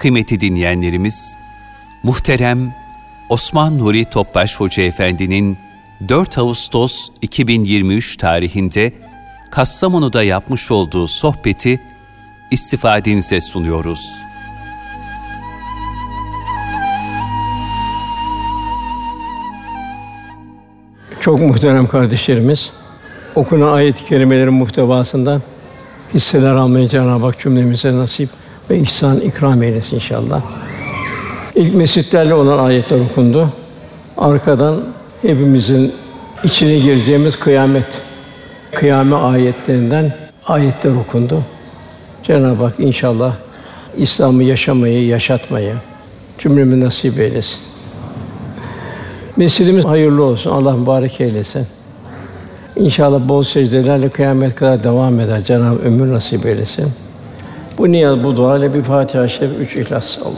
Kıymetli dinleyenlerimiz, muhterem Osman Nuri Topbaş Hoca Efendi'nin 4 Ağustos 2023 tarihinde Kastamonu'da yapmış olduğu sohbeti istifadenize sunuyoruz. Çok muhterem kardeşlerimiz, okunan ayet-i kerimelerin muhtevasından hisseler almayı Cenab-ı Hak cümlemize nasip ve ihsan ikram eylesin inşallah. İlk mescitlerle olan ayetler okundu. Arkadan hepimizin içine gireceğimiz kıyamet, kıyame ayetlerinden ayetler okundu. Cenab-ı Hak inşallah İslam'ı yaşamayı, yaşatmayı cümlemi nasip eylesin. Mescidimiz hayırlı olsun. Allah mübarek eylesin. İnşallah bol secdelerle kıyamet kadar devam eder. Cenab-ı ömür nasip eylesin. Bu niyaz, bu dua ile bir Fatiha-i Şerif, üç İhlas. Allah'ım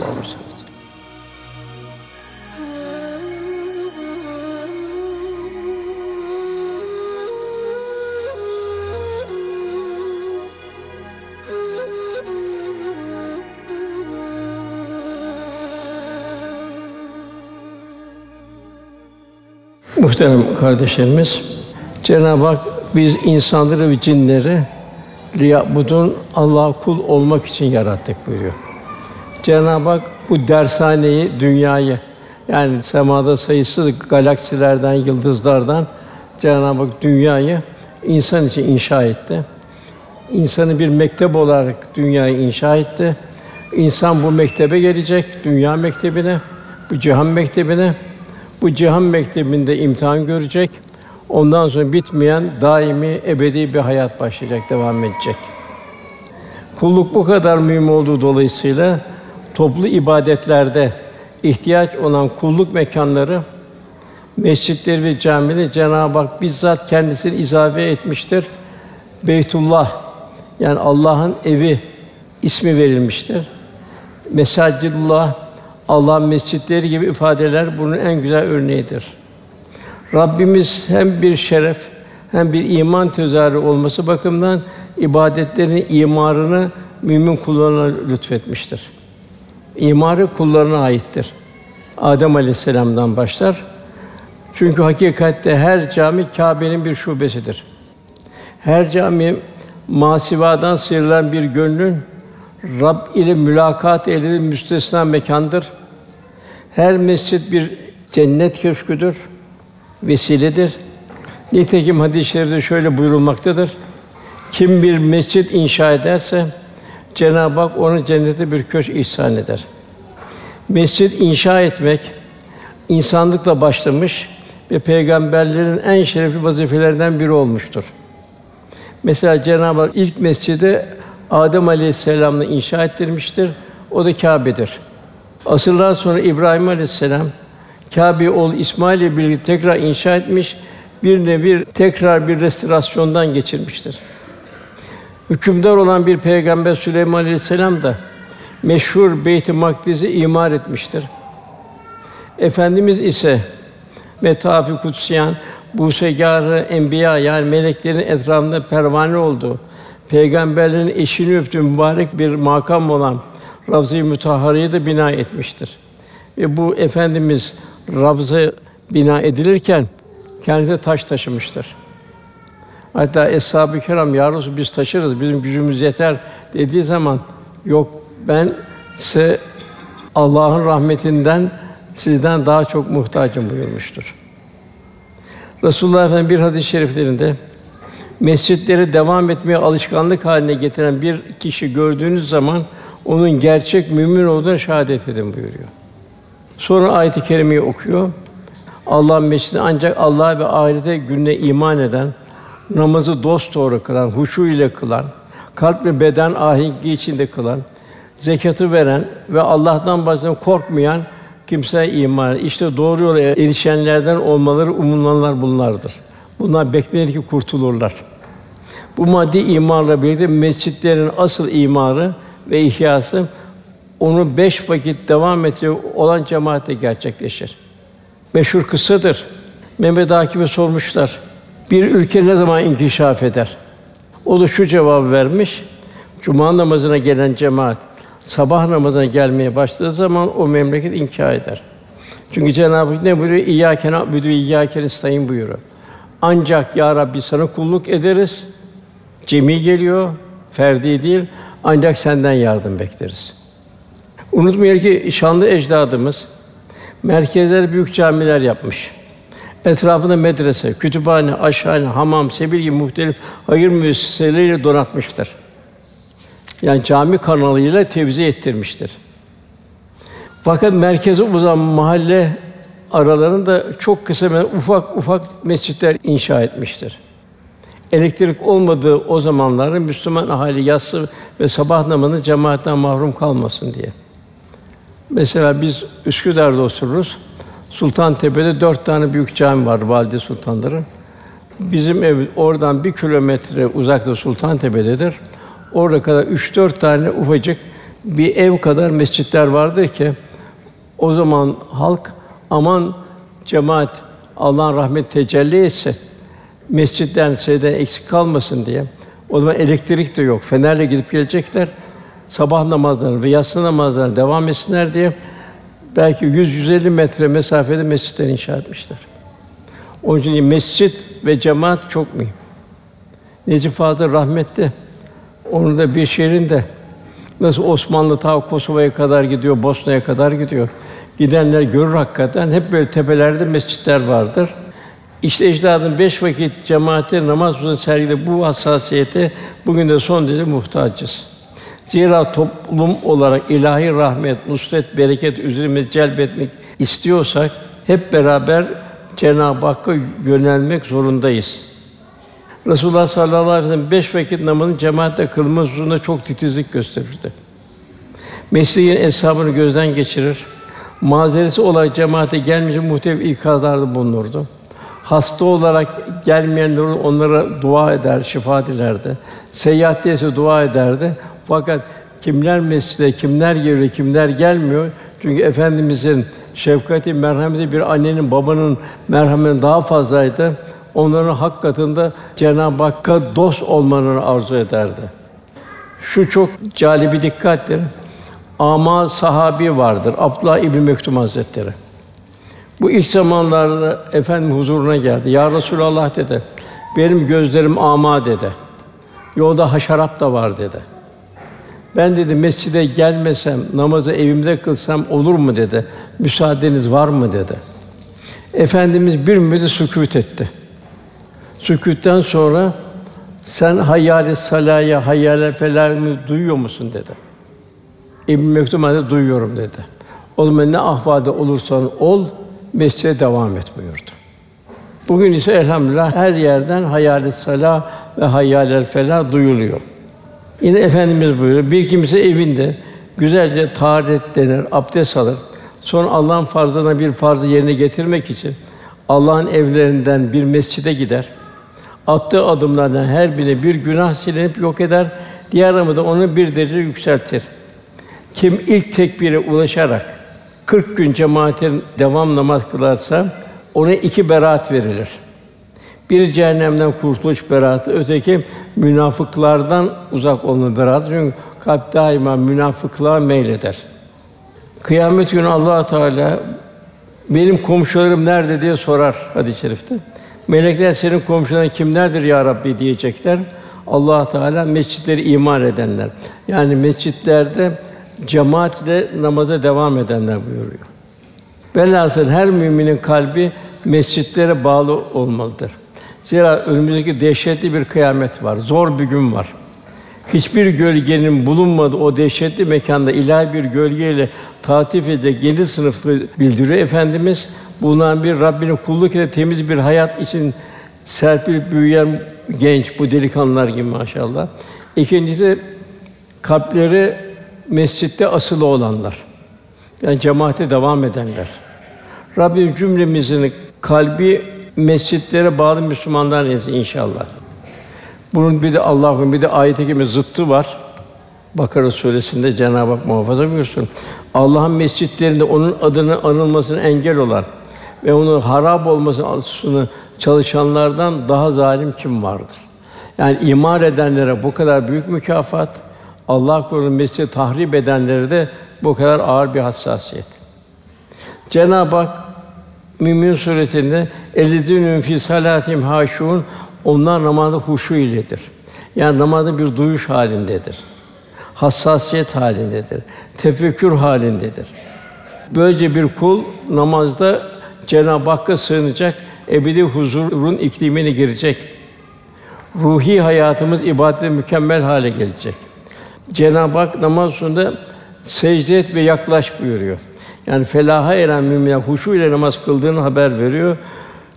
Muhterem kardeşlerimiz, Cenab-ı Hak biz insanları ve cinleri liyabudun Allah'a kul olmak için yarattık buyuruyor. Cenab-ı Hak bu dershaneyi, dünyayı yani semada sayısız galaksilerden, yıldızlardan Cenab-ı Hak dünyayı insan için inşa etti. İnsanı bir mektep olarak dünyayı inşa etti. İnsan bu mektebe gelecek, dünya mektebine, bu cihan mektebine. Bu cihan mektebinde imtihan görecek. Ondan sonra bitmeyen daimi ebedi bir hayat başlayacak, devam edecek. Kulluk bu kadar mühim olduğu dolayısıyla toplu ibadetlerde ihtiyaç olan kulluk mekanları mescitleri ve camileri Cenab-ı Hak bizzat kendisini izafe etmiştir. Beytullah yani Allah'ın evi ismi verilmiştir. Mesacidullah Allah'ın mescitleri gibi ifadeler bunun en güzel örneğidir. Rabbimiz hem bir şeref hem bir iman tezahürü olması bakımından ibadetlerin imarını mümin kullarına lütfetmiştir. İmarı kullarına aittir. Adem Aleyhisselam'dan başlar. Çünkü hakikatte her cami Kâbe'nin bir şubesidir. Her cami masivadan sıyrılan bir gönlün Rab ile mülakat edilen müstesna mekandır. Her mescit bir cennet köşküdür, vesiledir. Nitekim hadis-i şerifte şöyle buyurulmaktadır. Kim bir mescit inşa ederse Cenab-ı Hak ona cennete bir köşk ihsan eder. Mescit inşa etmek insanlıkla başlamış ve peygamberlerin en şerefli vazifelerinden biri olmuştur. Mesela Cenab-ı Hak ilk mescidi Adem Aleyhisselam'la inşa ettirmiştir. O da Kâbe'dir. Asırlar sonra İbrahim Aleyhisselam Kâbe oğlu İsmail ile birlikte tekrar inşa etmiş, bir nevi tekrar bir restorasyondan geçirmiştir. Hükümdar olan bir peygamber Süleyman Aleyhisselam da meşhur Beyt-i Makdis'i imar etmiştir. Efendimiz ise Metafi Kutsiyan, bu segârı enbiya yani meleklerin etrafında pervane olduğu, peygamberlerin eşini öptüğü mübarek bir makam olan Ravza-i Mutahhari'yi de bina etmiştir. Ve bu efendimiz Ravza bina edilirken kendisi taş taşımıştır. Hatta eshab-ı kiram ya biz taşırız, bizim gücümüz yeter dediği zaman yok ben size Allah'ın rahmetinden sizden daha çok muhtacım buyurmuştur. Resulullah Efendimiz bir hadis-i şeriflerinde mescitleri devam etmeye alışkanlık haline getiren bir kişi gördüğünüz zaman onun gerçek mümin olduğuna şahadet edin buyuruyor. Sonra ayet-i kerimeyi okuyor. Allah'ın mescidi ancak Allah ve ahirete gününe iman eden, namazı dost doğru kılan, huşu ile kılan, kalp ve beden ahengi içinde kılan, zekatı veren ve Allah'tan başka korkmayan kimse iman. İşte doğru yola erişenlerden olmaları umumlananlar bunlardır. Bunlar beklenir ki kurtulurlar. Bu maddi imarla birlikte mescitlerin asıl imarı ve ihyası onu beş vakit devam edecek olan cemaatte gerçekleşir. Meşhur kıssadır. Mehmet Akif'e sormuşlar. Bir ülke ne zaman inkişaf eder? O da şu cevabı vermiş. Cuma namazına gelen cemaat sabah namazına gelmeye başladığı zaman o memleket inka eder. Çünkü Cenab-ı Hak ne buyuruyor? İyyâke na'budu ve iyyâke nestaîn buyuruyor. Ancak ya Rabbi sana kulluk ederiz. Cemi geliyor, ferdi değil. Ancak senden yardım bekleriz. Unutmayın ki şanlı ecdadımız merkezler büyük camiler yapmış. Etrafında medrese, kütüphane, aşhane, hamam, sebil gibi muhtelif hayır müesseseleriyle donatmıştır. Yani cami kanalıyla tevzi ettirmiştir. Fakat merkeze uzan mahalle aralarında çok kısa ufak ufak mescitler inşa etmiştir. Elektrik olmadığı o zamanlarda Müslüman ahali yatsı ve sabah namazını cemaatten mahrum kalmasın diye. Mesela biz Üsküdar'da otururuz. Sultantepe'de dört tane büyük cami var valide sultanların. Bizim ev oradan bir kilometre uzakta Sultantepe'dedir. Orada kadar üç dört tane ufacık bir ev kadar mescitler vardır ki o zaman halk aman cemaat Allah'ın rahmet tecelli etse mescitten şeyden eksik kalmasın diye. O zaman elektrik de yok. Fenerle gidip gelecekler. Sabah namazlarını ve yatsı namazlarını devam etsinler diye belki 100-150 metre mesafede mescitler inşa etmişler. Onun için mescit ve cemaat çok mühim. Necip Fazıl rahmetli onun da bir şehrinde nasıl Osmanlı ta Kosova'ya kadar gidiyor, Bosna'ya kadar gidiyor. Gidenler görür hakikaten hep böyle tepelerde mescitler vardır. İşte ecdadın beş vakit cemaate namaz uzun sergide bu hassasiyete bugün de son derece muhtacız. Zira toplum olarak ilahi rahmet, nusret, bereket üzerimize celbetmek istiyorsak hep beraber Cenab-ı Hakk'a yönelmek zorundayız. Resulullah sallallahu aleyhi ve sellem beş vakit namazın cemaatle kılma hususunda çok titizlik gösterirdi. Mesleğin hesabını gözden geçirir. Mazeresi olarak cemaate gelmeyince muhtelif ikazlarda bulunurdu. Hasta olarak gelmeyenler onlara dua eder, şifa dilerdi. Seyahat ise dua ederdi. Fakat kimler mescide, kimler geliyor, kimler gelmiyor? Çünkü efendimizin şefkati, merhameti bir annenin, babanın merhameti daha fazlaydı. Onların hak katında Cenab-ı Hakk'a dost olmanı arzu ederdi. Şu çok calibi dikkattir. Ama sahabi vardır. Abdullah İbn Mektum Hazretleri. Bu ilk zamanlarda efendim huzuruna geldi. Ya Resulallah dedi. Benim gözlerim ama dedi. Yolda haşerat da var dedi. Ben dedi mescide gelmesem, namazı evimde kılsam olur mu dedi. Müsaadeniz var mı dedi. Efendimiz bir müddet sükût etti. Sükûtten sonra sen hayali salaya, hayale felalimi duyuyor musun dedi. İbn Mektum Hazretleri duyuyorum dedi. O zaman ne ahvalde olursan ol, mescide devam et buyurdu. Bugün ise elhamdülillah her yerden hayal sala ve hayal felah duyuluyor. Yine efendimiz buyuruyor. Bir kimse evinde güzelce taharet denir, abdest alır. Sonra Allah'ın farzlarına bir farzı yerine getirmek için Allah'ın evlerinden bir mescide gider. Attığı adımlardan her birine bir günah silinip yok eder. Diğer da onu bir derece yükseltir. Kim ilk tekbire ulaşarak 40 gün cemaatin devam namaz kılarsa ona iki beraat verilir. Bir cehennemden kurtuluş beraatı, öteki münafıklardan uzak olma beraatı. Çünkü kalp daima münafıklığa meyleder. Kıyamet günü Allah Teala benim komşularım nerede diye sorar hadis-i şerifte. Melekler senin komşuların kimlerdir ya Rabbi diyecekler. Allah Teala mescitleri iman edenler. Yani mescitlerde cemaatle namaza devam edenler buyuruyor. Velhasıl her müminin kalbi mescitlere bağlı olmalıdır. Zira önümüzdeki dehşetli bir kıyamet var, zor bir gün var. Hiçbir gölgenin bulunmadığı o dehşetli mekanda ilahi bir gölgeyle tatif edecek yeni sınıfı bildiriyor Efendimiz. Bulunan bir Rabbinin kulluk ile temiz bir hayat için serpilip büyüyen genç bu delikanlılar gibi maşallah. İkincisi kalpleri mescitte asılı olanlar. Yani cemaate devam edenler. Rabbim cümlemizin kalbi mescitlere bağlı Müslümanlar inşallah. Bunun bir de Allah'ın bir de ayet-i kerime zıttı var. Bakara suresinde Cenab-ı Hak muhafaza buyursun. Allah'ın mescitlerinde onun adını anılmasına engel olan ve onun harap olmasını çalışanlardan daha zalim kim vardır? Yani imar edenlere bu kadar büyük mükafat, Allah korusun mescidi tahrip edenlere de bu kadar ağır bir hassasiyet. Cenab-ı Hak Mümin suresinde "Ellezînû fî salâtim haşûn" onlar namazda huşu iledir. Yani namazda bir duyuş halindedir. Hassasiyet halindedir. Tefekkür halindedir. Böylece bir kul namazda Cenab-ı Hakk'a sığınacak, ebedi huzurun iklimine girecek. Ruhi hayatımız ibadete mükemmel hale gelecek. Cenab-ı Hak namaz sonunda secde et ve yaklaş buyuruyor. Yani felaha eren müminler huşu ile namaz kıldığını haber veriyor.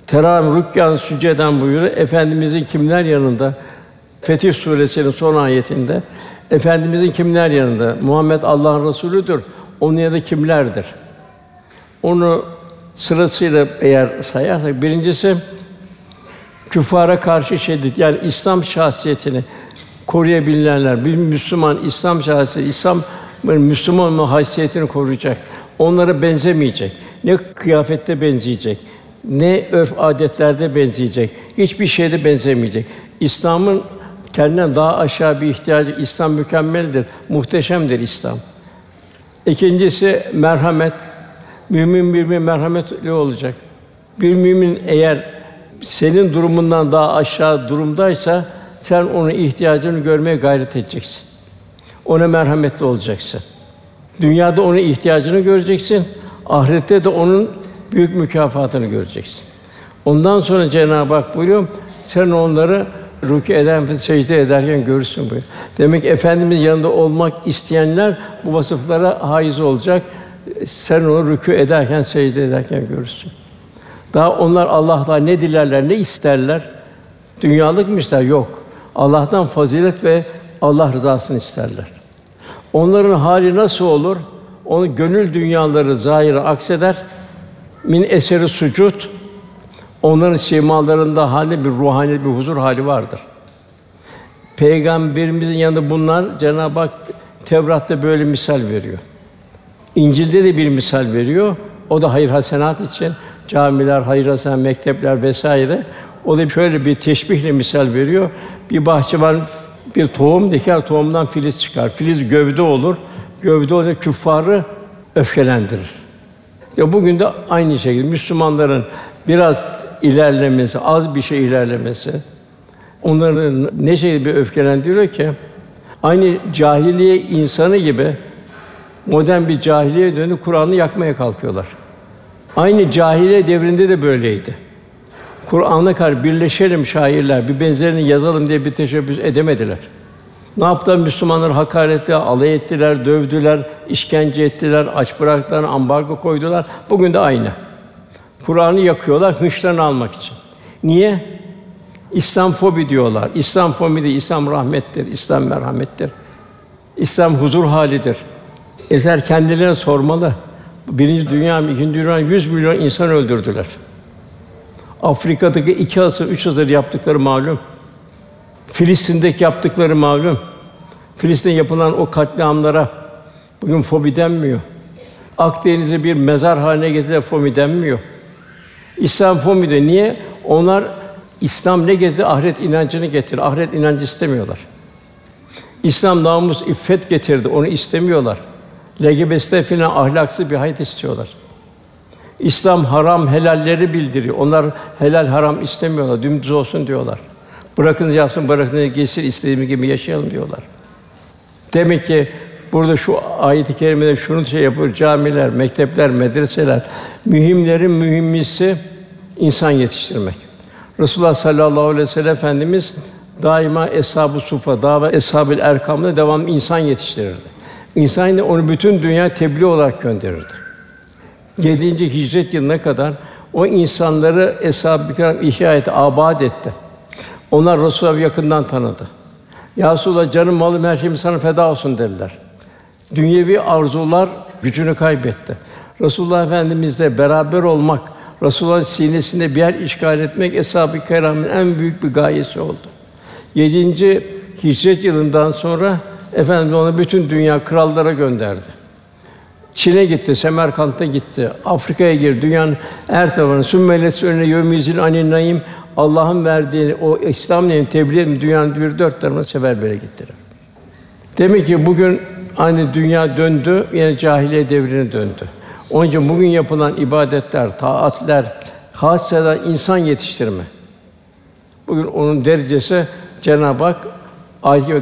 Teravih rükkan süceden buyuruyor. Efendimizin kimler yanında? Fetih suresinin son ayetinde Efendimizin kimler yanında? Muhammed Allah'ın Resulüdür. Onun yanında kimlerdir? Onu sırasıyla eğer sayarsak birincisi küffara karşı şiddet yani İslam şahsiyetini koruyabilenler, bir Müslüman İslam şahsiyeti, İslam Müslüman haysiyetini koruyacak. Onlara benzemeyecek. Ne kıyafette benzeyecek, ne örf adetlerde benzeyecek. Hiçbir şeyde benzemeyecek. İslam'ın kendinden daha aşağı bir ihtiyacı. İslam mükemmeldir, muhteşemdir İslam. İkincisi merhamet. Mümin bir mümin merhametli olacak. Bir mümin eğer senin durumundan daha aşağı durumdaysa sen onun ihtiyacını görmeye gayret edeceksin. Ona merhametli olacaksın. Dünyada onun ihtiyacını göreceksin. Ahirette de onun büyük mükafatını göreceksin. Ondan sonra Cenab-ı Hak buyuruyor, sen onları rükû eden ve secde ederken görürsün buyuruyor. Demek ki Efendimiz yanında olmak isteyenler bu vasıflara haiz olacak. Sen onu rükû ederken, secde ederken görürsün. Daha onlar Allah'tan ne dilerler, ne isterler? Dünyalık mı ister? Yok. Allah'tan fazilet ve Allah rızasını isterler. Onların hali nasıl olur? Onun gönül dünyaları zahire akseder. Min eseri sucud. Onların simalarında hali bir ruhani bir huzur hali vardır. Peygamberimizin yanında bunlar Cenab-ı Hak Tevrat'ta böyle misal veriyor. İncil'de de bir misal veriyor. O da hayır hasenat için camiler, hayır hasenat, mektepler vesaire. O da şöyle bir teşbihle misal veriyor. Bir bahçıvan bir tohum diker, tohumdan filiz çıkar. Filiz gövde olur. Gövde olunca küffarı öfkelendirir. Ya bugün de aynı şekilde Müslümanların biraz ilerlemesi, az bir şey ilerlemesi onların ne şey bir öfkelendiriyor ki aynı cahiliye insanı gibi modern bir cahiliye dönüp Kur'an'ı yakmaya kalkıyorlar. Aynı cahiliye devrinde de böyleydi. Kur'an'a karşı birleşelim şairler, bir benzerini yazalım diye bir teşebbüs edemediler. Ne yaptılar? Müslümanlar hakaretle alay ettiler, dövdüler, işkence ettiler, aç bıraktılar, ambargo koydular. Bugün de aynı. Kur'an'ı yakıyorlar hınçlarını almak için. Niye? İslam fobi diyorlar. İslam fobi değil, İslam rahmettir, İslam merhamettir. İslam huzur halidir. Ezer kendilerine sormalı. Birinci Dünya, ikinci Dünya 100 milyon insan öldürdüler. Afrika'daki iki asır, üç asır yaptıkları malum. Filistin'deki yaptıkları malum. Filistin yapılan o katliamlara bugün fobi denmiyor. Akdeniz'i bir mezar haline getirdi fobi denmiyor. İslam fobi de niye? Onlar İslam ne getirdi? Ahiret inancını getirdi. Ahiret inancı istemiyorlar. İslam namus, iffet getirdi. Onu istemiyorlar. LGBT'de filan ahlaksız bir hayat istiyorlar. İslam haram helalleri bildiriyor. Onlar helal haram istemiyorlar. Dümdüz olsun diyorlar. Bırakın yapsın, bırakın geçsin istediğimiz gibi yaşayalım diyorlar. Demek ki burada şu ayet-i kerimede şunu şey yapıyor camiler, mektepler, medreseler mühimlerin mühimmisi insan yetiştirmek. Resulullah sallallahu aleyhi ve sellem efendimiz daima eshab-ı sufa, dava eshab-ül erkamda devam insan yetiştirirdi. İnsan onu bütün dünya tebliğ olarak gönderirdi. 7. hicret yılına kadar o insanları eshab-ı kiram ihya etti, abad etti. Onlar Resulullah'ı yakından tanıdı. Ya Resulallah canım malım her şeyim sana feda olsun dediler. Dünyevi arzular gücünü kaybetti. Resulullah Efendimizle beraber olmak, Resulullah'ın sinesinde bir yer işgal etmek eshab-ı kiramın en büyük bir gayesi oldu. Yedinci hicret yılından sonra Efendimiz onu bütün dünya krallara gönderdi. Çin'e gitti, Semerkant'a gitti, Afrika'ya girdi, dünyanın her tarafına. Sümmelesi önüne yömizil anin naim Allah'ın verdiği o İslam neyin tebliğ edin dünyanın bir dört tarafına seferbere gittiler. Demek ki bugün aynı dünya döndü, yine cahiliye devrine döndü. Onun için bugün yapılan ibadetler, taatler, hasreden insan yetiştirme. Bugün onun derecesi Cenab-ı Hak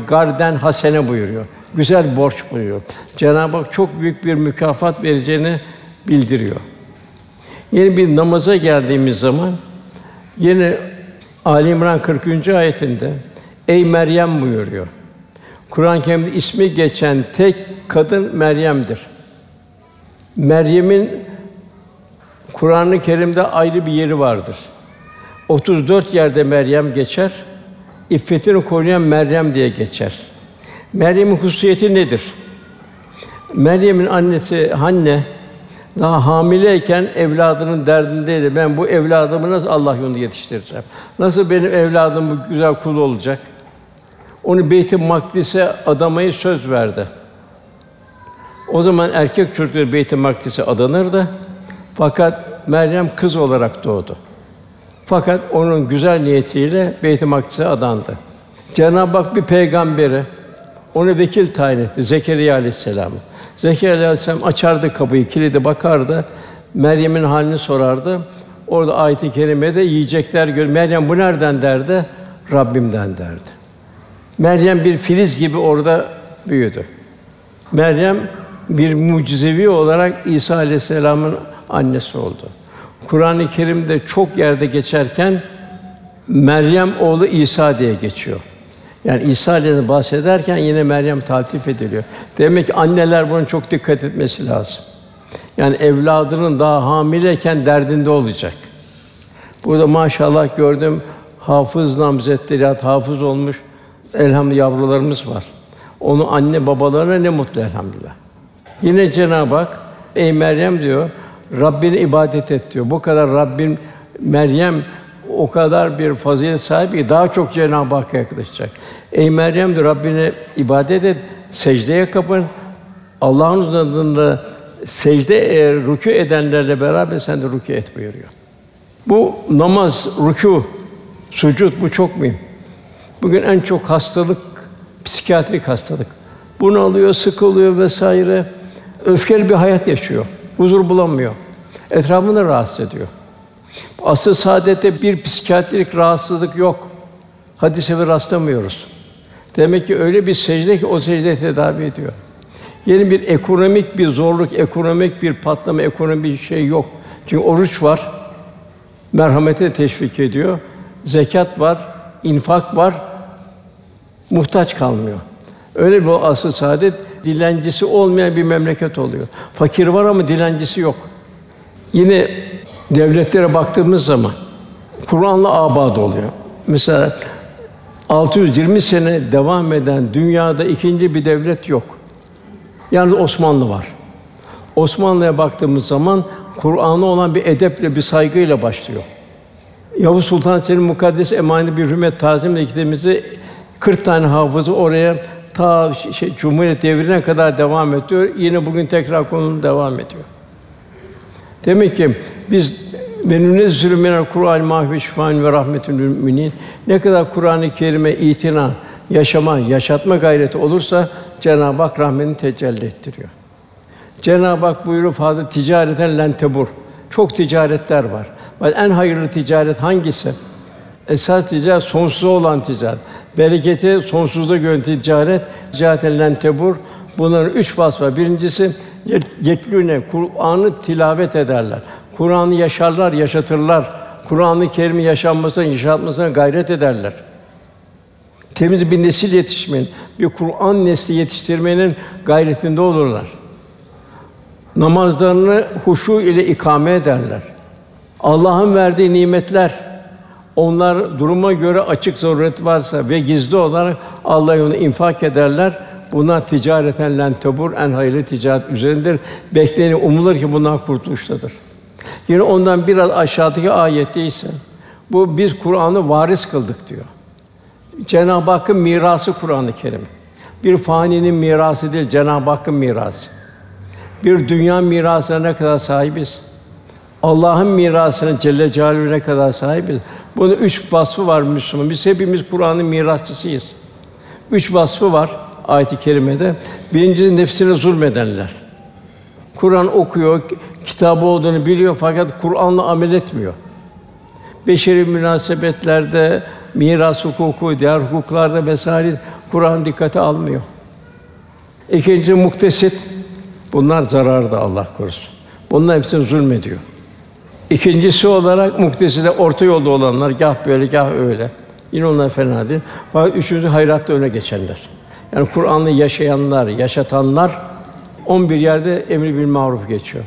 garden hasene buyuruyor. Güzel borç buyuruyor. Cenab-ı Hak çok büyük bir mükafat vereceğini bildiriyor. Yeni bir namaza geldiğimiz zaman yine Ali İmran 40. ayetinde Ey Meryem buyuruyor. Kur'an-ı Kerim'de ismi geçen tek kadın Meryem'dir. Meryem'in Kur'an-ı Kerim'de ayrı bir yeri vardır. 34 yerde Meryem geçer. İffetini koruyan Meryem diye geçer. Meryem'in hususiyeti nedir? Meryem'in annesi Hanne daha hamileyken evladının derdindeydi. Ben bu evladımı nasıl Allah yolunda yetiştireceğim? Nasıl benim evladım bu güzel kul olacak? Onu Beyt-i Makdis'e adamayı söz verdi. O zaman erkek çocukları Beyt-i Makdis'e adanırdı. Fakat Meryem kız olarak doğdu. Fakat onun güzel niyetiyle Beyt-i Makdis'e adandı. Cenab-ı Hak bir peygamberi onu vekil tayin etti Zekeriya aleyhisselamı. Zekeriya aleyhisselam açardı kapıyı, kilidi bakardı. Meryem'in halini sorardı. Orada ayet-i kerimede yiyecekler gör. Meryem bu nereden derdi? Rabbimden derdi. Meryem bir filiz gibi orada büyüdü. Meryem bir mucizevi olarak İsa aleyhisselamın annesi oldu. Kur'an-ı Kerim'de çok yerde geçerken Meryem oğlu İsa diye geçiyor. Yani İsa aleyhisselam bahsederken yine Meryem taltif ediliyor. Demek ki anneler buna çok dikkat etmesi lazım. Yani evladının daha hamileyken derdinde olacak. Burada maşallah gördüm hafız namzetleri, hafız olmuş elhamdülillah yavrularımız var. Onu anne babalarına ne mutlu elhamdülillah. Yine Cenab-ı Hak ey Meryem diyor Rabbine ibadet et diyor. Bu kadar Rabbin Meryem o kadar bir fazilet sahibi ki daha çok Cenab-ı Hakk'a yaklaşacak. Ey Meryem diyor Rabbine ibadet et, secdeye kapın. Allah'ın adında secde eğer rükû edenlerle beraber sen de rükû et buyuruyor. Bu namaz, rükû, sucud bu çok mühim. Bugün en çok hastalık psikiyatrik hastalık. Bunu alıyor, sıkılıyor vesaire. Öfkeli bir hayat yaşıyor. Huzur bulamıyor. Etrafını rahatsız ediyor. Asıl saadette bir psikiyatrik rahatsızlık yok. Hadise ve rastlamıyoruz. Demek ki öyle bir secde ki o secde tedavi ediyor. Yeni bir ekonomik bir zorluk, ekonomik bir patlama, ekonomik bir şey yok. Çünkü oruç var, merhamete teşvik ediyor. Zekat var, infak var, muhtaç kalmıyor. Öyle bir asıl saadet dilencisi olmayan bir memleket oluyor. Fakir var ama dilencisi yok. Yine devletlere baktığımız zaman Kur'an'la abad oluyor. Mesela 620 sene devam eden dünyada ikinci bir devlet yok. Yalnız Osmanlı var. Osmanlı'ya baktığımız zaman Kur'an'a olan bir edeple, bir saygıyla başlıyor. Yavuz Sultan Selim mukaddes emanet bir hürmet tazimle gittiğimizde 40 tane hafızı oraya ta şey, Cumhuriyet devrine kadar devam ediyor. Yine bugün tekrar konu devam ediyor. Demek ki biz menüne zülmünen Kur'an mahve şifaen ve rahmetül müminin ne kadar Kur'an-ı Kerim'e itina, yaşama, yaşatma gayreti olursa Cenab-ı Hak rahmetini tecelli ettiriyor. Cenab-ı Hak buyuruyor fazla ticareten lentebur. Çok ticaretler var. En hayırlı ticaret hangisi? Esas ticaret sonsuz olan ticaret. Bereketi sonsuzda gören ticaret, ticareten lentebur. Bunların üç vasfı. Birincisi yetlüne Kur'an'ı tilavet ederler. Kur'an'ı yaşarlar, yaşatırlar. Kur'an-ı Kerim'i yaşanmasına, yaşatmasına gayret ederler. Temiz bir nesil yetişmenin, bir Kur'an nesli yetiştirmenin gayretinde olurlar. Namazlarını huşu ile ikame ederler. Allah'ın verdiği nimetler onlar duruma göre açık zaruret varsa ve gizli olarak Allah onu infak ederler. Bunlar ticareten len tebur en hayırlı ticaret üzerindedir. Beklenir, umulur ki bunlar kurtuluştadır. Yine ondan biraz aşağıdaki ayette ise bu biz Kur'an'ı varis kıldık diyor. Cenab-ı Hakk'ın mirası Kur'an-ı Kerim. Bir faninin mirası değil, Cenab-ı Hakk'ın mirası. Bir dünya mirasına ne kadar sahibiz? Allah'ın mirasına Celle Celaluhu ne kadar sahibiz? Bunun üç vasfı var Müslüman. Biz hepimiz Kur'an'ın mirasçısıyız. Üç vasfı var. Ayet-i kerimede. Birincisi nefsine zulmedenler. Kur'an okuyor, kitabı olduğunu biliyor fakat Kur'an'la amel etmiyor. Beşeri münasebetlerde, miras hukuku, diğer hukuklarda vesaire Kur'an dikkate almıyor. İkinci muktesit. Bunlar zararda Allah korusun. Bunlar hepsi zulmediyor. İkincisi olarak mukteside orta yolda olanlar gah böyle gah öyle. Yine onlar fena değil. Fakat üçüncü hayratta öne geçenler. Yani Kur'an'ı yaşayanlar, yaşatanlar 11 yerde emri bil maruf geçiyor.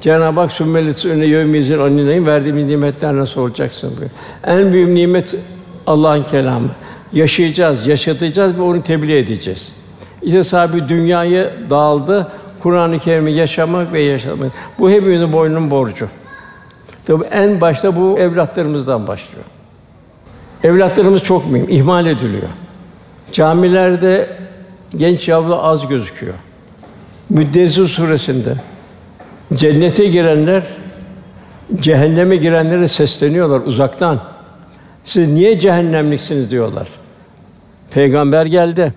Cenab-ı Hak sümmelis önüne yevmizin aninayım verdiğimiz nimetler nasıl olacaksın buyuruyor. En büyük nimet Allah'ın kelamı. Yaşayacağız, yaşatacağız ve onu tebliğ edeceğiz. İşte sahibi dünyayı dağıldı, Kur'an-ı Kerim'i yaşamak ve yaşamak. Bu hepimizin boynunun borcu. Tabi en başta bu evlatlarımızdan başlıyor. Evlatlarımız çok mühim, ihmal ediliyor. Camilerde genç yavru az gözüküyor. Müddessir suresinde cennete girenler cehenneme girenlere sesleniyorlar uzaktan. Siz niye cehennemliksiniz diyorlar. Peygamber geldi.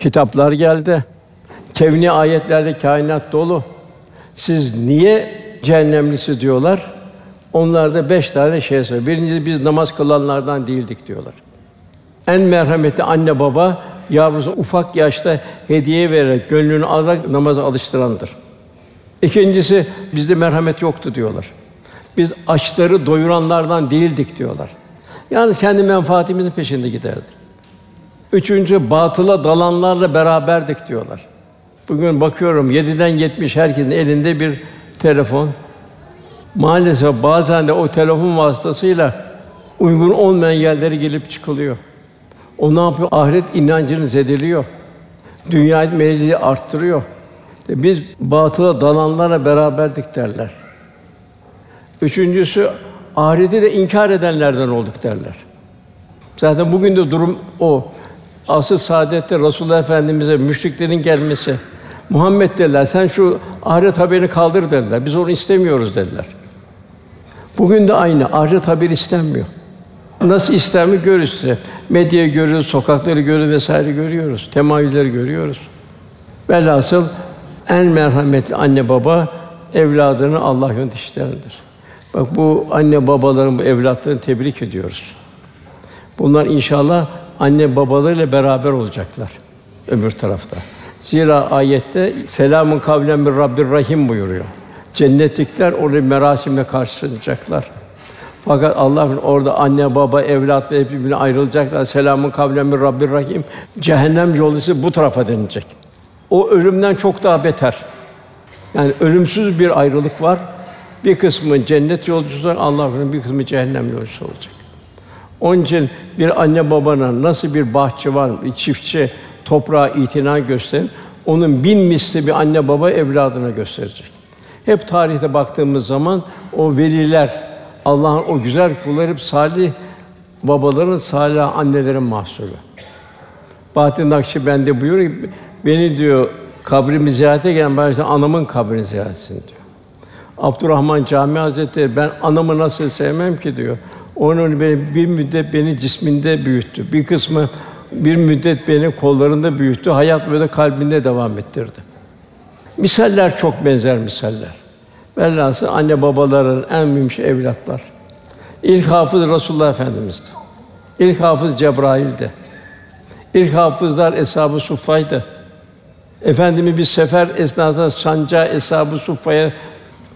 Kitaplar geldi. Kevni ayetlerle kainat dolu. Siz niye cehennemlisi diyorlar? Onlar da beş tane şey söylüyor. Birincisi biz namaz kılanlardan değildik diyorlar. En merhametli anne baba yavrusu ufak yaşta hediye vererek gönlünü alarak namaza alıştırandır. İkincisi bizde merhamet yoktu diyorlar. Biz açları doyuranlardan değildik diyorlar. Yalnız kendi menfaatimizin peşinde giderdik. Üçüncü batıla dalanlarla beraberdik diyorlar. Bugün bakıyorum yediden yetmiş herkesin elinde bir telefon. Maalesef bazen de o telefon vasıtasıyla uygun olmayan yerlere gelip çıkılıyor. O ne yapıyor? Ahiret inancını zedeliyor. Dünya meyilli arttırıyor. Biz batıla dalanlarla beraberdik derler. Üçüncüsü ahireti de inkar edenlerden olduk derler. Zaten bugün de durum o. Asıl saadette Resulullah Efendimize müşriklerin gelmesi. Muhammed dediler, sen şu ahiret haberini kaldır dediler. Biz onu istemiyoruz dediler. Bugün de aynı. Ahiret haberi istenmiyor. Nasıl görürüz size. Medyayı görüyoruz, sokakları görüyoruz vesaire görüyoruz. Temayülleri görüyoruz. Velhasıl en merhametli anne baba evladını Allah yöneticilerindir. Bak bu anne babaların bu evlatlarını tebrik ediyoruz. Bunlar inşallah anne babalarıyla beraber olacaklar öbür tarafta. Zira ayette selamun kavlen bir Rabbir Rahim buyuruyor. Cennetlikler orada merasimle karşılanacaklar. Fakat Allah'ın orada anne baba evlat ve birbirine ayrılacaklar. Selamun kavlen bir Rabbir Rahim. Cehennem yolu bu tarafa denilecek. O ölümden çok daha beter. Yani ölümsüz bir ayrılık var. Bir kısmı cennet yolcusu, Allah'ın bir kısmı cehennem yolcusu olacak. Onun için bir anne babana nasıl bir bahçıvan, bir çiftçi toprağa itina gösterir, onun bin misli bir anne baba evladına gösterecek. Hep tarihte baktığımız zaman o veliler, Allah'ın o güzel kulları hep salih babaların, salih annelerin mahsulü. Bahattin Nakşibendi buyuruyor, beni diyor kabrimi ziyarete gelen başta anamın kabrini ziyaret etsin diyor. Abdurrahman Cami Hazretleri ben anamı nasıl sevmem ki diyor. Onun beni bir müddet beni cisminde büyüttü. Bir kısmı bir müddet beni kollarında büyüttü. Hayat böyle kalbinde devam ettirdi. Misaller çok benzer misaller. Velhâsıl anne babaların en mühim şey evlatlar. İlk hafız Resulullah Efendimiz'di. İlk hafız Cebrail'di. İlk hafızlar eshab-ı suffaydı. Efendimiz bir sefer esnasında sancağı eshab-ı suffaya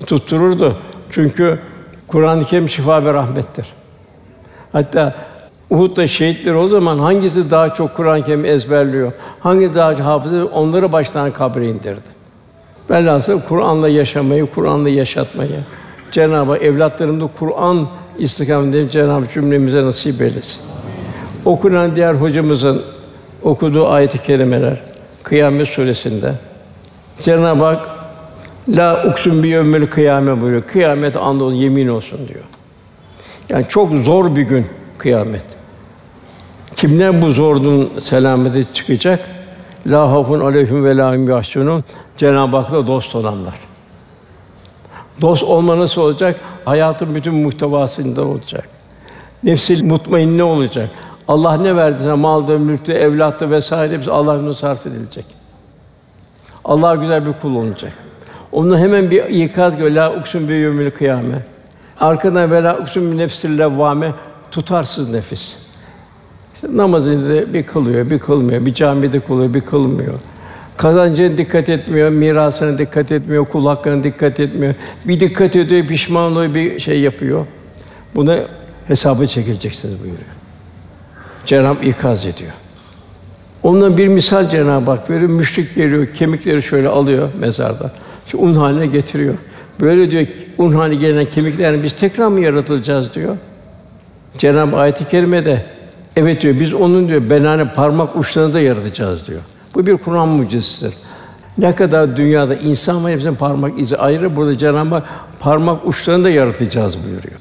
tuttururdu. Çünkü Kur'an-ı Kerim şifa ve rahmettir. Hatta Uhud'da şehitler o zaman hangisi daha çok Kur'an-ı Kerim ezberliyor, hangi daha çok hafız onları baştan kabre indirdi. Velhasıl Kur'an'la yaşamayı, Kur'an'la yaşatmayı Cenab-ı Hak evlatlarımda Kur'an istikametinde Cenab-ı cümlemize nasip eylesin. Okunan diğer hocamızın okuduğu ayet-i kerimeler Kıyamet suresinde Cenab-ı Hak La uksun bi yevmil kıyame buyuruyor. Kıyamet anda yemin olsun diyor. Yani çok zor bir gün kıyamet. Kimler bu zorluğun selameti çıkacak? La hafun aleyhim ve la hum. Cenab-ı Hak'la dost olanlar. Dost olma nasıl olacak? Hayatın bütün muhtevasında olacak. Nefsil mutmainne olacak. Allah ne verdiyse malda, mülkte, evlatta vesaire hepsi Allah'ın sarf edilecek. Allah güzel bir kul olacak. Onun hemen bir ikaz geliyor. La uksun bi yevmil kıyame. Arkadan vela uksun bi nefsil levvame tutarsız nefis. İşte namazını bir kılıyor, bir kılmıyor, bir camide kılıyor, bir kılmıyor. Kazancına dikkat etmiyor, mirasına dikkat etmiyor, kul hakkına dikkat etmiyor. Bir dikkat ediyor, pişman oluyor, bir şey yapıyor. Buna hesaba çekileceksiniz buyuruyor. Cenab-ı ikaz ediyor. Ondan bir misal Cenab-ı Hak veriyor. Müşrik geliyor, kemikleri şöyle alıyor mezarda. Şu un haline getiriyor. Böyle diyor un haline gelen kemiklerini biz tekrar mı yaratılacağız diyor. Cenab-ı ayet-i kerimede evet diyor biz onun diyor benane parmak uçlarını da yaratacağız diyor. Bu bir Kur'an mucizesidir. Ne kadar dünyada insan var hepsinin parmak izi ayrı. Burada Cenab-ı Hak parmak uçlarını da yaratacağız buyuruyor.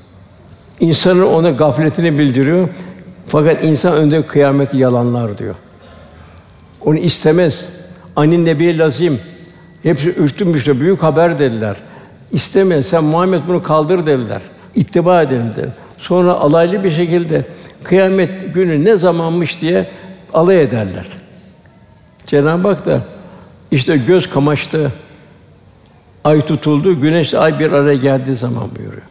İnsanın ona gafletini bildiriyor. Fakat insan önde kıyameti yalanlar diyor. Onu istemez. Anin nebiye lazim. Hepsi ürktü büyük haber dediler. İstemez. Sen Muhammed bunu kaldır dediler. İttiba edelim dediler. Sonra alaylı bir şekilde kıyamet günü ne zamanmış diye alay ederler. Cenab-ı Hak da işte göz kamaştı, ay tutuldu, güneş ay bir araya geldiği zaman buyuruyor.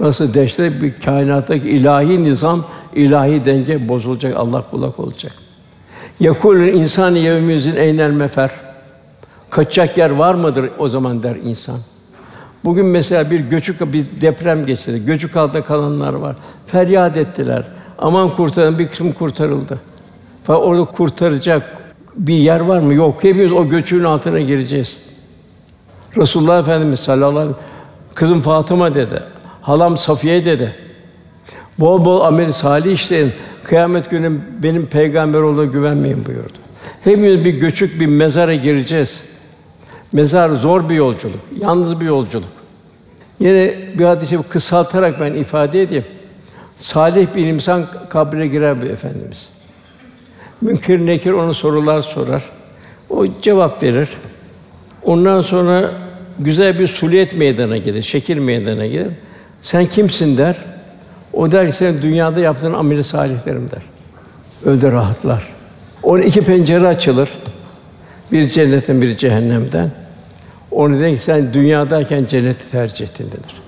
Nasıl dehşet bir kainattaki ilahi nizam, ilahi denge bozulacak, Allah kulak olacak. Yakul insan yevmizin eynel mefer. Kaçacak yer var mıdır o zaman der insan. Bugün mesela bir göçük bir deprem geçirdi. Göçük altında kalanlar var. Feryat ettiler. Aman kurtarın bir kısım kurtarıldı. Fakat orada kurtaracak bir yer var mı? Yok. Hepimiz o göçüğün altına gireceğiz. Resulullah Efendimiz sallallahu aleyhi ve sellem kızım Fatıma dedi. Halam Safiye dedi. Bol bol amel salih işleyin. Kıyamet günü benim peygamber olduğuna güvenmeyin buyurdu. Hepimiz bir göçük bir mezara gireceğiz. Mezar zor bir yolculuk, yalnız bir yolculuk. Yine bir hadisi kısaltarak ben ifade edeyim. Salih bir insan kabre girer bu efendimiz. Münkir nekir ona sorular sorar. O cevap verir. Ondan sonra güzel bir suliyet meydana gelir, şekil meydana gelir. Sen kimsin der. O der ki sen dünyada yaptığın ameli salihlerim der. Öyle rahatlar. Onun iki pencere açılır. Bir cennetten, bir cehennemden. O neden ki sen dünyadayken cenneti tercih ettin denir.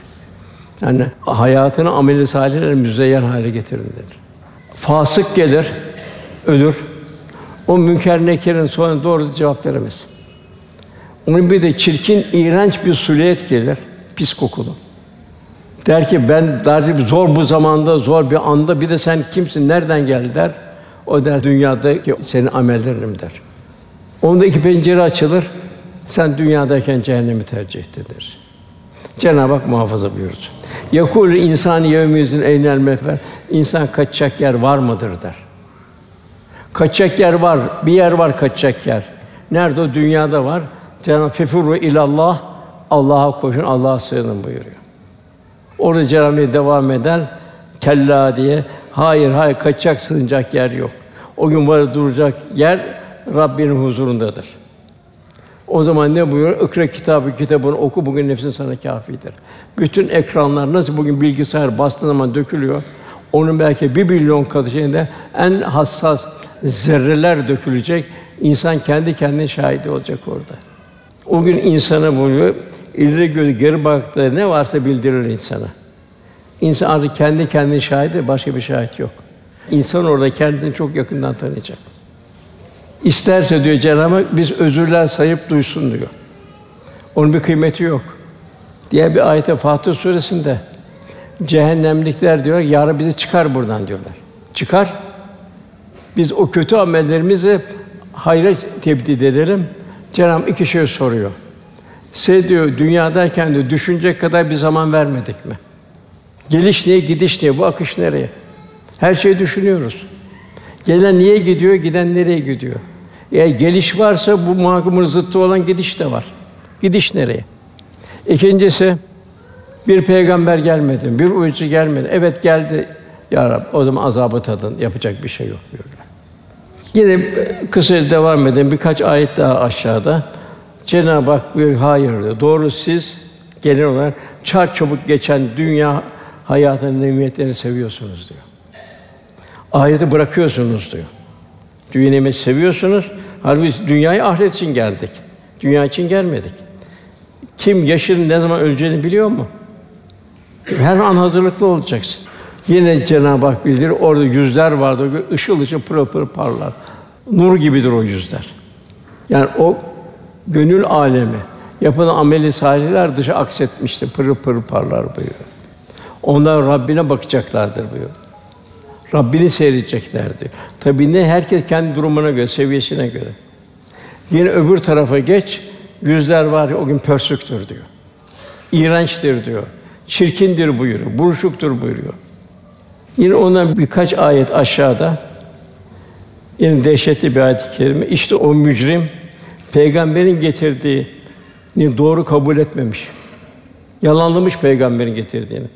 Yani hayatını ameli salihlerle müzeyyen hale getirin denir. Fasık gelir, ölür. O münker nekirin sonra doğru cevap veremez. Onun bir de çirkin, iğrenç bir suliyet gelir, pis kokulu. Der ki ben der zor bu zamanda, zor bir anda bir de sen kimsin, nereden geldi der. O der dünyadaki senin amellerim der. Onda iki pencere açılır. Sen dünyadayken cehennemi tercih ettin der. Cenab-ı Hak muhafaza buyurur. Yakul insan yevmizin eynel mefer. İnsan kaçacak yer var mıdır der. Kaçacak yer var, bir yer var kaçacak yer. Nerede o dünyada var? Cenab-ı Fefuru ilallah Allah'a koşun, Allah'a sığının buyuruyor. Orada Cenab-ı devam eder. Kella diye hayır hayır kaçacak sığınacak yer yok. O gün var duracak yer Rabbinin huzurundadır. O zaman ne buyuruyor? Ikra kitabı kitabını oku bugün nefsin sana kâfidir. Bütün ekranlar nasıl bugün bilgisayar bastığı zaman dökülüyor. Onun belki bir milyon katı şeyinde en hassas zerreler dökülecek. İnsan kendi kendine şahidi olacak orada. O gün insana buyuruyor, ileri gözü geri baktığı ne varsa bildirir insana. İnsan artık kendi kendine şahidi, başka bir şahit yok. İnsan orada kendini çok yakından tanıyacak. İsterse diyor Cenab-ı Hak biz özürler sayıp duysun diyor. Onun bir kıymeti yok. Diğer bir ayette Fatır suresinde cehennemlikler diyor, yarın bizi çıkar buradan diyorlar. Çıkar. Biz o kötü amellerimizi hayra tebdil edelim. Cenab-ı iki şey soruyor. Size diyor dünyadayken diyor düşünecek kadar bir zaman vermedik mi? Geliş niye, gidiş niye, bu akış nereye? Her şeyi düşünüyoruz. Gelen niye gidiyor, giden nereye gidiyor? Eğer geliş varsa bu muhakkımın zıttı olan gidiş de var. Gidiş nereye? İkincisi bir peygamber gelmedi, bir uyucu gelmedi. Evet geldi ya Rab, o zaman azabı tadın. Yapacak bir şey yok diyorlar. Yine kısa devam edelim. Birkaç ayet daha aşağıda. Cenab-ı Hak bir hayır diyor. Doğru siz genel olarak çar çabuk geçen dünya hayatının nimetlerini seviyorsunuz diyor. Ahireti bırakıyorsunuz diyor. Dünyayı seviyorsunuz. Halbuki dünyaya ahiret için geldik. Dünya için gelmedik. Kim yaşın ne zaman öleceğini biliyor mu? Her an hazırlıklı olacaksın. Yine Cenab-ı Hak bildirir. Orada yüzler vardır. ışıl ışıl pırıl pırıl parlar. Nur gibidir o yüzler. Yani o gönül alemi. Yapılan ameli salihler dışa aksetmiştir. Pırıl pırıl parlar buyuruyor. Onlar Rabbine bakacaklardır buyuruyor. Rabbini seyredeceklerdir. Tabii ne herkes kendi durumuna göre, seviyesine göre. Yine öbür tarafa geç, yüzler var ya o gün pörsüktür diyor. İğrençtir diyor. Çirkindir buyuruyor. Buruşuktur buyuruyor. Yine ondan birkaç ayet aşağıda yine dehşetli bir ayet-i kerime. İşte o mücrim peygamberin getirdiğini doğru kabul etmemiş. Yalanlamış peygamberin getirdiğini.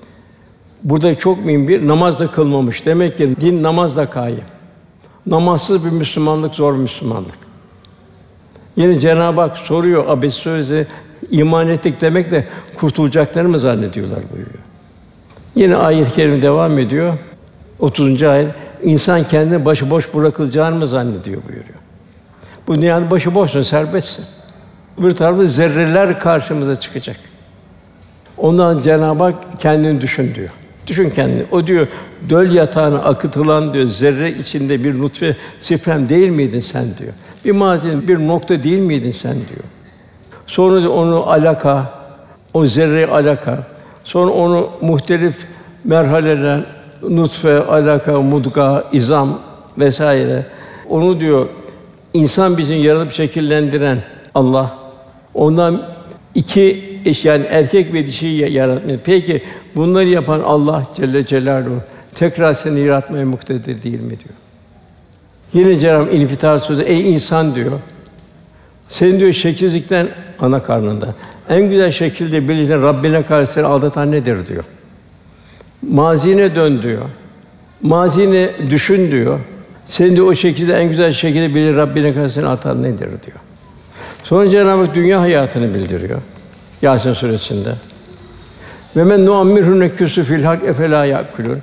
Burada çok mühim bir namaz da kılmamış. Demek ki din namazla kayım. Namazsız bir Müslümanlık zor Müslümanlık. Yine Cenab-ı Hak soruyor Abes Suresi iman ettik demek de kurtulacaklarını mı zannediyorlar buyuruyor. Yine ayet-i kerime devam ediyor. 30. ayet insan kendini başıboş bırakılacağını mı zannediyor buyuruyor. Bu dünyada başıboşsun, serbestsin. Bir tarafta zerreler karşımıza çıkacak. Ondan Cenab-ı Hak kendini düşün diyor. Düşün kendini. O diyor döl yatağına akıtılan diyor zerre içinde bir nutfe sifrem değil miydin sen diyor. Bir mazinin bir nokta değil miydin sen diyor. Sonra diyor, onu alaka, o zerre alaka, sonra onu muhtelif merhaleler, nutfe, alaka, mudga, izam vesaire. Onu diyor insan bizim yaratıp şekillendiren Allah. Ondan iki eş yani erkek ve dişi yaratmış. Peki bunları yapan Allah Celle Celaluhu tekrar seni yaratmaya muktedir değil mi diyor. Yine Cenab-ı İnfitar sözü ey insan diyor. Sen diyor şekilsizlikten ana karnında en güzel şekilde bilirsen Rabbine karşı seni aldatan nedir diyor. Mazine dön diyor. Mazine düşün diyor. Sen de o şekilde en güzel şekilde bilir Rabbine karşı seni atan nedir diyor. Sonra Cenab-ı Hak dünya hayatını bildiriyor. Yasin suresinde. Ve men nuammirhu neküsü fil hak efela yakulun.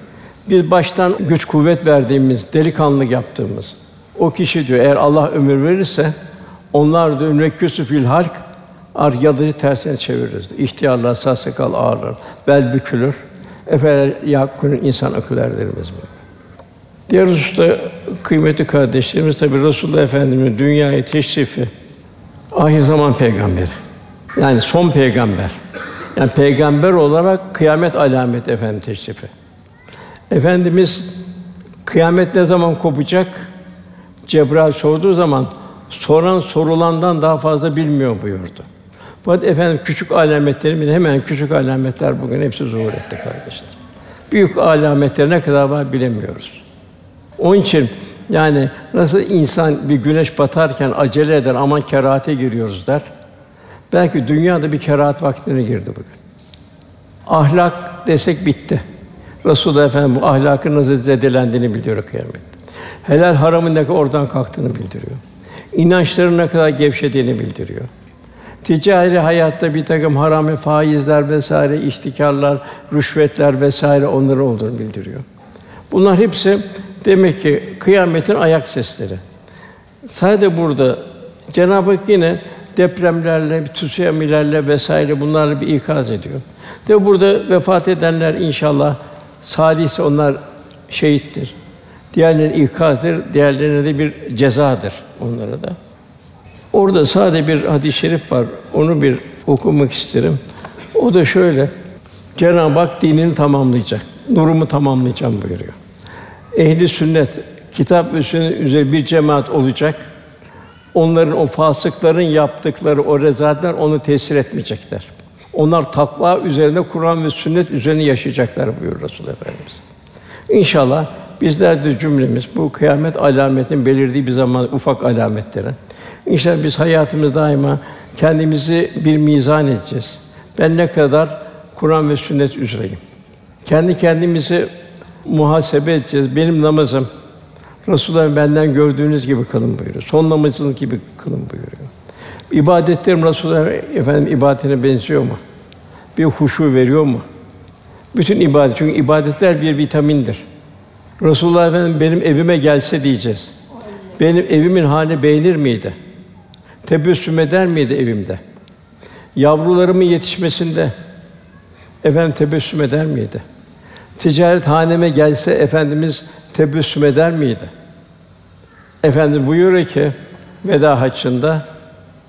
Biz baştan güç kuvvet verdiğimiz, delikanlı yaptığımız o kişi diyor eğer Allah ömür verirse onlar da neküsü fil halk ar yalıcı tersine çeviririz. İhtiyarlar, sağ sakal ağrır, bel bükülür. Efeler yakulun insan akıl erdirmez mi? Diğer hususta kıymetli kardeşlerimiz tabi Resulullah Efendimiz'in dünyaya teşrifi ahir zaman peygamberi. Yani son peygamber. Yani peygamber olarak kıyamet alamet efendim teşrifi. Efendimiz kıyamet ne zaman kopacak? Cebrail sorduğu zaman soran sorulandan daha fazla bilmiyor buyurdu. Fakat efendim küçük alametleri hemen küçük alametler bugün hepsi zuhur etti kardeşler. Büyük alametler ne kadar var bilemiyoruz. Onun için yani nasıl insan bir güneş batarken acele eder, aman kerahate giriyoruz der. Belki dünyada bir kerahat vaktine girdi bugün. Ahlak desek bitti. Resulullah Efendimiz bu ahlakın nasıl zedelendiğini bildiriyor kıyamette. Helal haramın ne kadar oradan kalktığını bildiriyor. İnançların ne kadar gevşediğini bildiriyor. Ticari hayatta bir takım haram faizler vesaire, ihtikarlar, rüşvetler vesaire onları olduğunu bildiriyor. Bunlar hepsi demek ki kıyametin ayak sesleri. Sadece burada Cenab-ı Hak yine depremlerle, tsunamilerle vesaire bunlarla bir ikaz ediyor. De burada vefat edenler inşallah salihse onlar şehittir. Diğerleri ikazdır, diğerlerine de bir cezadır onlara da. Orada sade bir hadis-i şerif var. Onu bir okumak isterim. O da şöyle. Cenab-ı Hak dinini tamamlayacak. Nurumu tamamlayacağım buyuruyor. Ehli sünnet kitap ve sünnet üzere bir cemaat olacak. Onların o fasıkların yaptıkları o rezaletler onu tesir etmeyecekler. Onlar takva üzerine Kur'an ve sünnet üzerine yaşayacaklar buyuruyor Resul Efendimiz. İnşallah bizler de cümlemiz bu kıyamet alametin belirdiği bir zaman ufak alametleri. İnşallah biz hayatımız daima kendimizi bir mizan edeceğiz. Ben ne kadar Kur'an ve sünnet üzereyim. Kendi kendimizi muhasebe edeceğiz. Benim namazım Resulullah benden gördüğünüz gibi kılın buyuruyor. Son namazınız gibi kılın buyuruyor. İbadetlerim Resulullah efendim ibadetine benziyor mu? Bir huşu veriyor mu? Bütün ibadet çünkü ibadetler bir vitamindir. Resulullah Efendimiz benim evime gelse diyeceğiz. Benim evimin hali beğenir miydi? Tebessüm eder miydi evimde? Yavrularımın yetişmesinde efendim tebessüm eder miydi? Ticaret haneme gelse efendimiz tebessüm eder miydi? Efendim buyuruyor ki veda haccında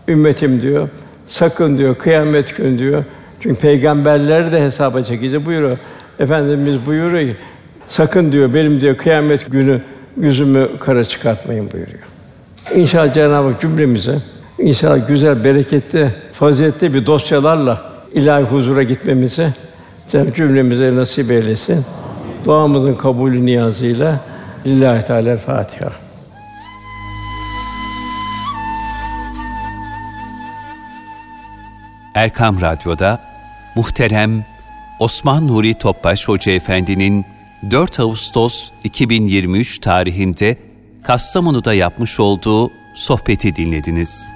ümmetim diyor sakın diyor kıyamet günü diyor. Çünkü peygamberler de hesaba çekecek buyuruyor. Efendimiz buyuruyor ki sakın diyor benim diyor kıyamet günü yüzümü kara çıkartmayın buyuruyor. İnşallah Cenab-ı Hak cümlemize inşallah güzel, bereketli, faziletli bir dosyalarla ilahi huzura gitmemizi Cenab-ı cümlemize nasip eylesin. Duamızın kabulü niyazıyla Lillahi Teala Fatiha. Erkam Radyo'da muhterem Osman Nuri Topbaş Hoca Efendi'nin 4 Ağustos 2023 tarihinde Kastamonu'da yapmış olduğu sohbeti dinlediniz.